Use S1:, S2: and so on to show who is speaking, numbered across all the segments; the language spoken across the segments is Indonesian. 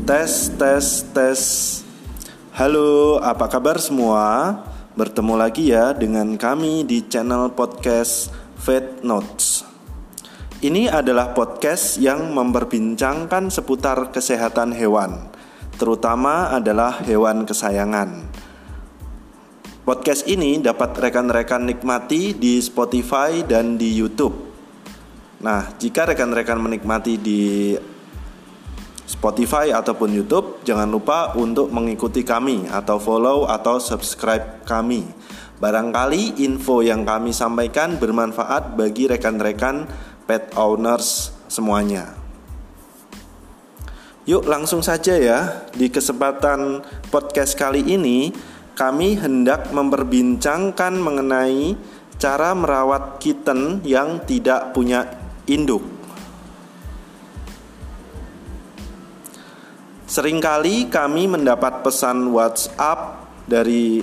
S1: Tes, tes, tes. Halo, apa kabar semua? Bertemu lagi ya dengan kami di channel podcast Fate Notes. Ini adalah podcast yang memperbincangkan seputar kesehatan hewan, terutama adalah hewan kesayangan. Podcast ini dapat rekan-rekan nikmati di Spotify dan di YouTube. Nah, jika rekan-rekan menikmati di Spotify ataupun YouTube, jangan lupa untuk mengikuti kami atau follow atau subscribe kami. Barangkali info yang kami sampaikan bermanfaat bagi rekan-rekan pet owners semuanya. Yuk langsung saja ya. Di kesempatan podcast kali ini kami hendak memperbincangkan mengenai cara merawat kitten yang tidak punya induk. Seringkali kami mendapat pesan WhatsApp dari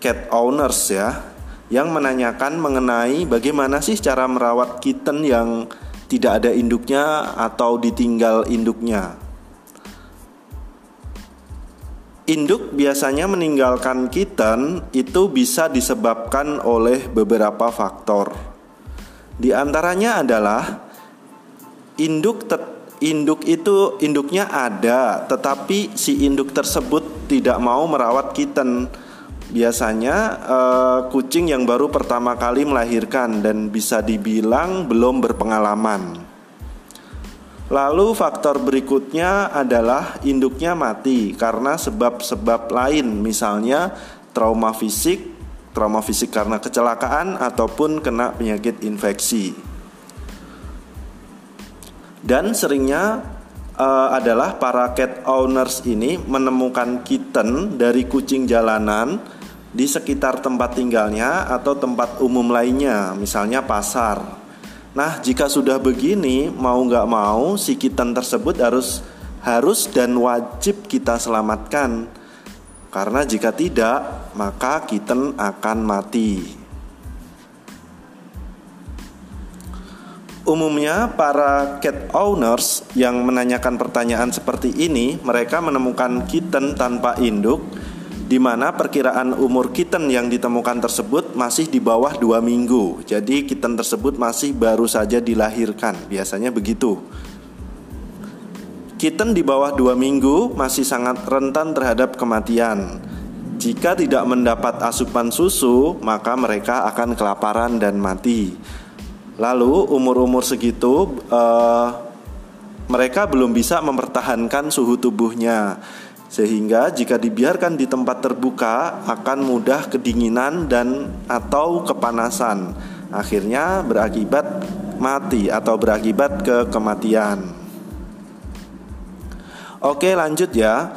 S1: cat owners ya yang menanyakan mengenai bagaimana sih cara merawat kitten yang tidak ada induknya atau ditinggal induknya. Induk biasanya meninggalkan kitten itu bisa disebabkan oleh beberapa faktor. Di antaranya adalah induk induk itu induknya ada, tetapi si induk tersebut tidak mau merawat kitten. Biasanya uh, kucing yang baru pertama kali melahirkan dan bisa dibilang belum berpengalaman. Lalu faktor berikutnya adalah induknya mati karena sebab-sebab lain misalnya trauma fisik, trauma fisik karena kecelakaan ataupun kena penyakit infeksi. Dan seringnya uh, adalah para cat owners ini menemukan kitten dari kucing jalanan di sekitar tempat tinggalnya atau tempat umum lainnya, misalnya pasar. Nah, jika sudah begini, mau nggak mau si kitten tersebut harus harus dan wajib kita selamatkan. Karena jika tidak, maka kitten akan mati. Umumnya para cat owners yang menanyakan pertanyaan seperti ini, mereka menemukan kitten tanpa induk di mana perkiraan umur kitten yang ditemukan tersebut masih di bawah dua minggu. Jadi kitten tersebut masih baru saja dilahirkan, biasanya begitu. Kitten di bawah dua minggu masih sangat rentan terhadap kematian. Jika tidak mendapat asupan susu, maka mereka akan kelaparan dan mati. Lalu umur-umur segitu, uh, mereka belum bisa mempertahankan suhu tubuhnya. Sehingga jika dibiarkan di tempat terbuka akan mudah kedinginan dan atau kepanasan. Akhirnya berakibat mati atau berakibat ke kematian. Oke lanjut ya.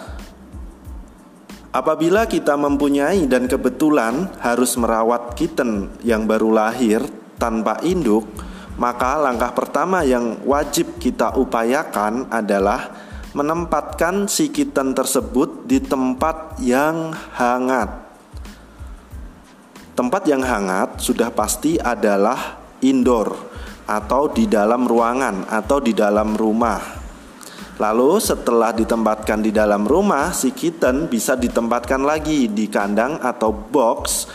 S1: Apabila kita mempunyai dan kebetulan harus merawat kitten yang baru lahir tanpa induk, maka langkah pertama yang wajib kita upayakan adalah menempatkan si kitten tersebut di tempat yang hangat. Tempat yang hangat sudah pasti adalah indoor atau di dalam ruangan atau di dalam rumah. Lalu setelah ditempatkan di dalam rumah, si kitten bisa ditempatkan lagi di kandang atau box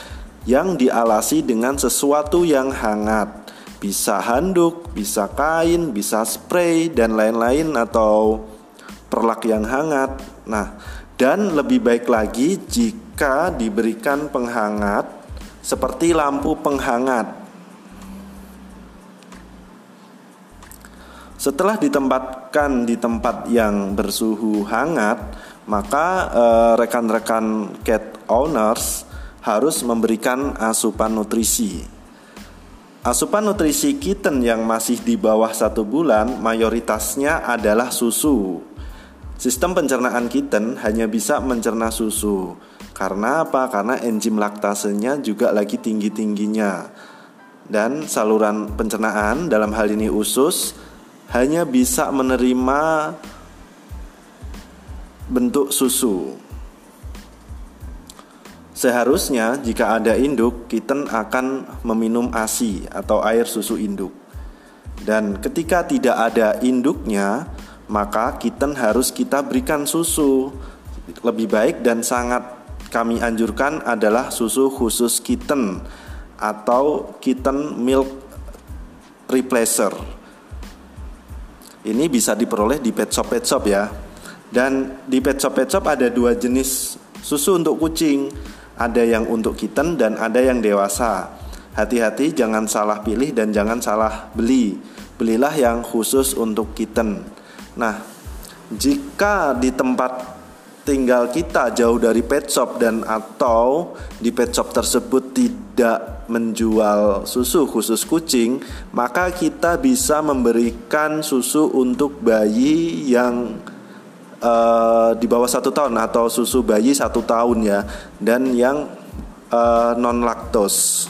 S1: yang dialasi dengan sesuatu yang hangat. Bisa handuk, bisa kain, bisa spray dan lain-lain atau perlak yang hangat. Nah, dan lebih baik lagi jika diberikan penghangat seperti lampu penghangat. Setelah ditempatkan di tempat yang bersuhu hangat, maka eh, rekan-rekan eh, cat owners harus memberikan asupan nutrisi. Asupan nutrisi kitten yang masih di bawah satu bulan mayoritasnya adalah susu. Sistem pencernaan kitten hanya bisa mencerna susu. Karena apa? Karena enzim laktasenya juga lagi tinggi-tingginya. Dan saluran pencernaan dalam hal ini usus hanya bisa menerima bentuk susu. Seharusnya jika ada induk, kitten akan meminum ASI atau air susu induk. Dan ketika tidak ada induknya, maka kitten harus kita berikan susu. Lebih baik dan sangat kami anjurkan adalah susu khusus kitten atau kitten milk replacer. Ini bisa diperoleh di pet shop pet shop ya. Dan di pet shop pet shop ada dua jenis susu untuk kucing. Ada yang untuk kitten dan ada yang dewasa. Hati-hati jangan salah pilih dan jangan salah beli. Belilah yang khusus untuk kitten. Nah, jika di tempat tinggal kita jauh dari pet shop dan atau di pet shop tersebut tidak menjual susu khusus kucing, maka kita bisa memberikan susu untuk bayi yang uh, di bawah satu tahun atau susu bayi satu tahun ya, dan yang uh, eh, non laktos.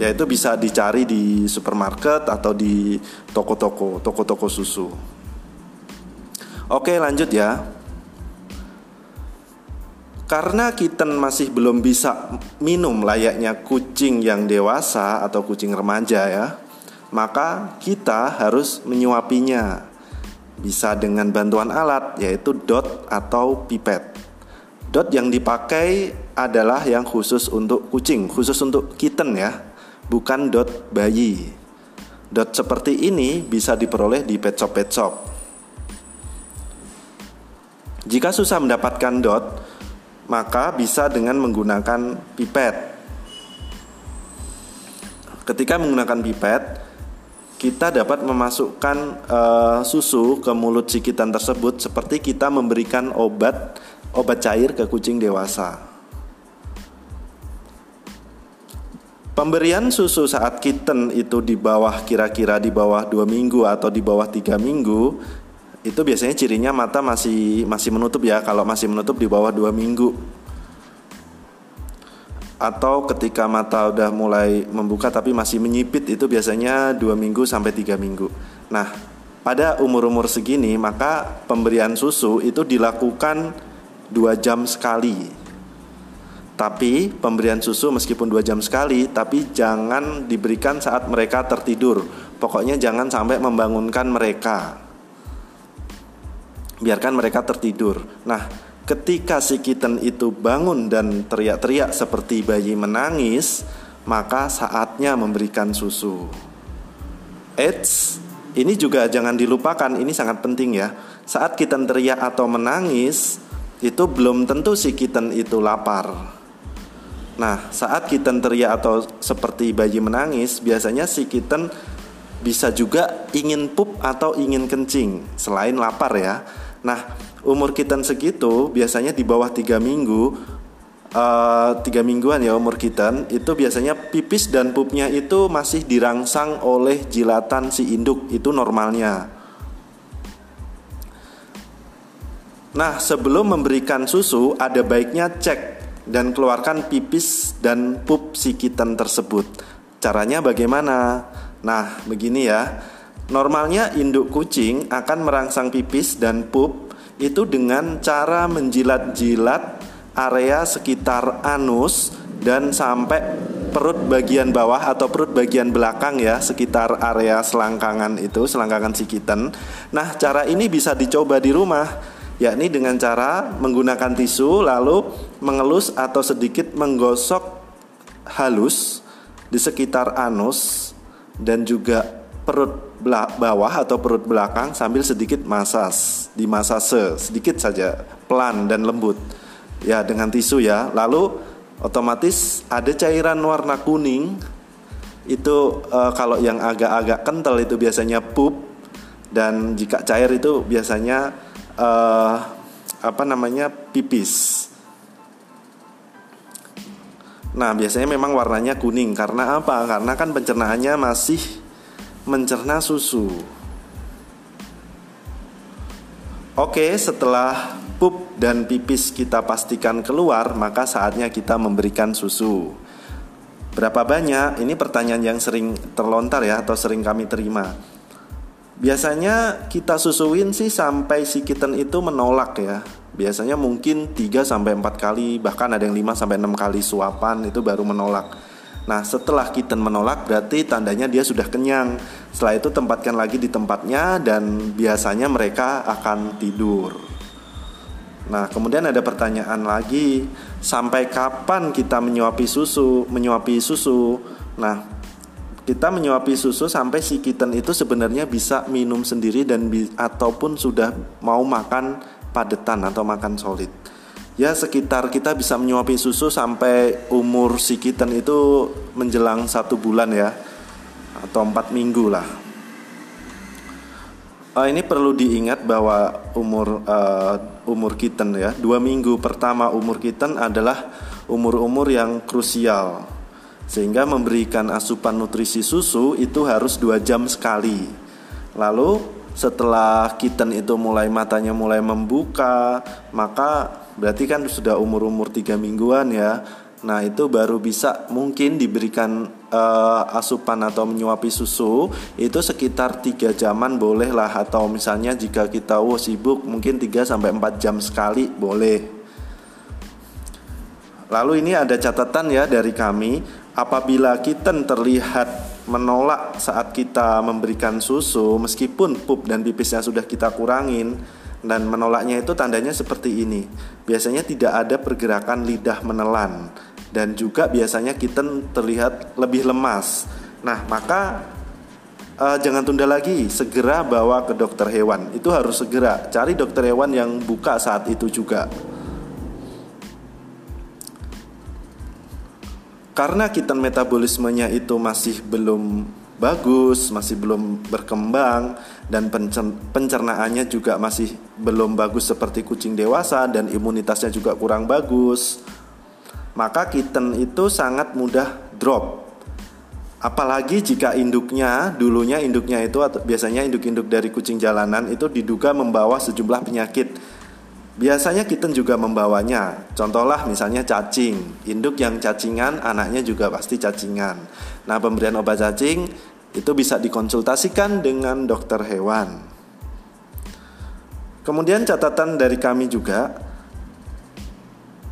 S1: Yaitu bisa dicari di supermarket atau di toko-toko, toko-toko susu. Oke, lanjut ya. Karena kitten masih belum bisa minum layaknya kucing yang dewasa atau kucing remaja ya, maka kita harus menyuapinya. Bisa dengan bantuan alat yaitu dot atau pipet. Dot yang dipakai adalah yang khusus untuk kucing, khusus untuk kitten ya, bukan dot bayi. Dot seperti ini bisa diperoleh di pet shop pet shop. Jika susah mendapatkan dot, maka bisa dengan menggunakan pipet. Ketika menggunakan pipet, kita dapat memasukkan uh, susu ke mulut sikitan tersebut seperti kita memberikan obat obat cair ke kucing dewasa. Pemberian susu saat kitten itu di bawah kira-kira di bawah dua minggu atau di bawah tiga minggu itu biasanya cirinya mata masih masih menutup ya kalau masih menutup di bawah dua minggu atau ketika mata udah mulai membuka tapi masih menyipit itu biasanya dua minggu sampai tiga minggu. Nah pada umur-umur segini maka pemberian susu itu dilakukan dua jam sekali. Tapi pemberian susu meskipun dua jam sekali, tapi jangan diberikan saat mereka tertidur. Pokoknya jangan sampai membangunkan mereka biarkan mereka tertidur. Nah, ketika si kitten itu bangun dan teriak-teriak seperti bayi menangis, maka saatnya memberikan susu. Eits, ini juga jangan dilupakan, ini sangat penting ya. Saat kitten teriak atau menangis, itu belum tentu si kitten itu lapar. Nah, saat kitten teriak atau seperti bayi menangis, biasanya si kitten bisa juga ingin pup atau ingin kencing selain lapar ya. Nah, umur kita segitu biasanya di bawah tiga minggu, uh, tiga mingguan ya umur kita itu biasanya pipis dan pupnya itu masih dirangsang oleh jilatan si induk itu normalnya. Nah, sebelum memberikan susu ada baiknya cek dan keluarkan pipis dan pup si kitten tersebut. Caranya bagaimana? Nah, begini ya. Normalnya induk kucing akan merangsang pipis dan pup itu dengan cara menjilat-jilat area sekitar anus dan sampai perut bagian bawah atau perut bagian belakang ya sekitar area selangkangan itu selangkangan si kitten. Nah cara ini bisa dicoba di rumah yakni dengan cara menggunakan tisu lalu mengelus atau sedikit menggosok halus di sekitar anus dan juga perut bawah atau perut belakang sambil sedikit masas, dimasase sedikit saja, pelan dan lembut. Ya, dengan tisu ya. Lalu otomatis ada cairan warna kuning. Itu e, kalau yang agak-agak kental itu biasanya pup dan jika cair itu biasanya e, apa namanya pipis. Nah, biasanya memang warnanya kuning karena apa? Karena kan pencernaannya masih mencerna susu. Oke, setelah pup dan pipis kita pastikan keluar, maka saatnya kita memberikan susu. Berapa banyak? Ini pertanyaan yang sering terlontar ya atau sering kami terima. Biasanya kita susuin sih sampai si kitten itu menolak ya. Biasanya mungkin 3 sampai 4 kali, bahkan ada yang 5 sampai 6 kali suapan itu baru menolak. Nah, setelah kitten menolak berarti tandanya dia sudah kenyang. Setelah itu tempatkan lagi di tempatnya dan biasanya mereka akan tidur. Nah, kemudian ada pertanyaan lagi, sampai kapan kita menyuapi susu? Menyuapi susu. Nah, kita menyuapi susu sampai si kitten itu sebenarnya bisa minum sendiri dan ataupun sudah mau makan padetan atau makan solid ya sekitar kita bisa menyuapi susu sampai umur si kitten itu menjelang satu bulan ya atau empat minggu lah. Uh, ini perlu diingat bahwa umur uh, umur kitten ya. Dua minggu pertama umur kitten adalah umur-umur yang krusial. Sehingga memberikan asupan nutrisi susu itu harus dua jam sekali. Lalu setelah kitten itu mulai matanya mulai membuka maka berarti kan sudah umur-umur tiga mingguan ya. Nah itu baru bisa mungkin diberikan uh, asupan atau menyuapi susu itu sekitar tiga jaman boleh lah. Atau misalnya jika kita oh, sibuk mungkin 3 sampai 4 jam sekali boleh. Lalu ini ada catatan ya dari kami. Apabila kitten terlihat menolak saat kita memberikan susu meskipun pup dan pipisnya sudah kita kurangin dan menolaknya itu tandanya seperti ini. Biasanya tidak ada pergerakan lidah menelan dan juga biasanya kitten terlihat lebih lemas. Nah, maka uh, jangan tunda lagi, segera bawa ke dokter hewan. Itu harus segera cari dokter hewan yang buka saat itu juga. Karena kitten metabolismenya itu masih belum bagus, masih belum berkembang dan pencernaannya juga masih belum bagus seperti kucing dewasa dan imunitasnya juga kurang bagus. Maka kitten itu sangat mudah drop. Apalagi jika induknya dulunya induknya itu atau biasanya induk-induk dari kucing jalanan itu diduga membawa sejumlah penyakit. Biasanya kitten juga membawanya. Contohlah misalnya cacing. Induk yang cacingan, anaknya juga pasti cacingan. Nah, pemberian obat cacing itu bisa dikonsultasikan dengan dokter hewan. Kemudian catatan dari kami juga,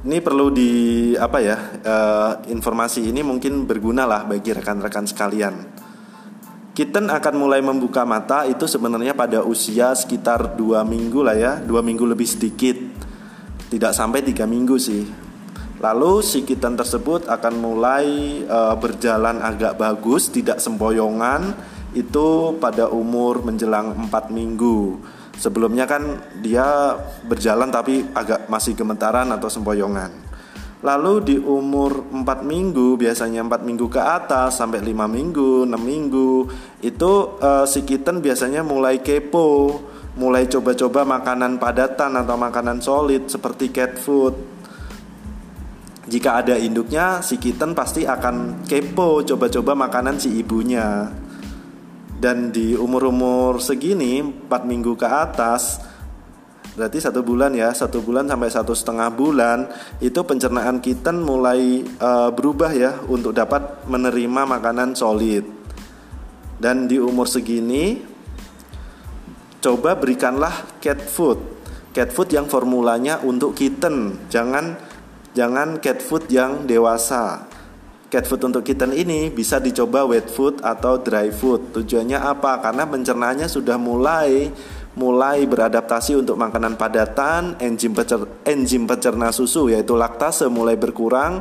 S1: ini perlu di apa ya uh, informasi ini mungkin berguna lah bagi rekan-rekan sekalian. Kitten akan mulai membuka mata itu sebenarnya pada usia sekitar dua minggu lah ya, dua minggu lebih sedikit, tidak sampai tiga minggu sih. Lalu si kitten tersebut akan mulai e, berjalan agak bagus, tidak sempoyongan itu pada umur menjelang 4 minggu. Sebelumnya kan dia berjalan tapi agak masih gemetaran atau sempoyongan. Lalu di umur 4 minggu, biasanya 4 minggu ke atas sampai 5 minggu, 6 minggu, itu e, si kitten biasanya mulai kepo, mulai coba-coba makanan padatan atau makanan solid seperti cat food jika ada induknya, si kitten pasti akan kepo coba-coba makanan si ibunya. Dan di umur-umur segini, 4 minggu ke atas, berarti satu bulan ya, satu bulan sampai satu setengah bulan, itu pencernaan kitten mulai uh, berubah ya untuk dapat menerima makanan solid. Dan di umur segini, coba berikanlah cat food, cat food yang formulanya untuk kitten, jangan Jangan cat food yang dewasa. Cat food untuk kitten ini bisa dicoba wet food atau dry food. Tujuannya apa? Karena pencernaannya sudah mulai mulai beradaptasi untuk makanan padatan, enzim pecer, enzim pencerna susu yaitu laktase mulai berkurang,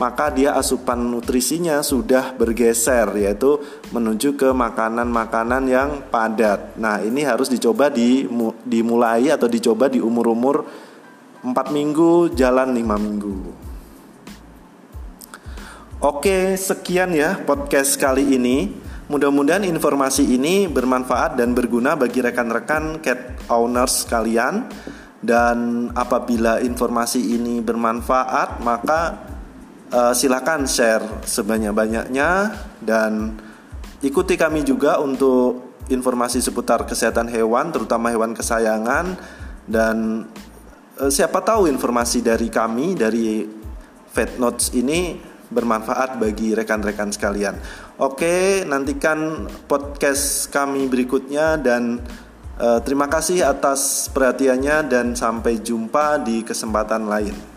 S1: maka dia asupan nutrisinya sudah bergeser yaitu menuju ke makanan-makanan yang padat. Nah, ini harus dicoba dimulai atau dicoba di umur-umur 4 minggu jalan 5 minggu. Oke sekian ya podcast kali ini. Mudah-mudahan informasi ini bermanfaat dan berguna bagi rekan-rekan cat owners kalian. Dan apabila informasi ini bermanfaat maka uh, silakan share sebanyak-banyaknya. Dan ikuti kami juga untuk informasi seputar kesehatan hewan terutama hewan kesayangan. Dan Eh, siapa tahu informasi dari kami dari Fed Notes ini bermanfaat bagi rekan-rekan sekalian. Oke, nantikan podcast kami berikutnya dan uh, terima kasih atas perhatiannya dan sampai jumpa di kesempatan lain.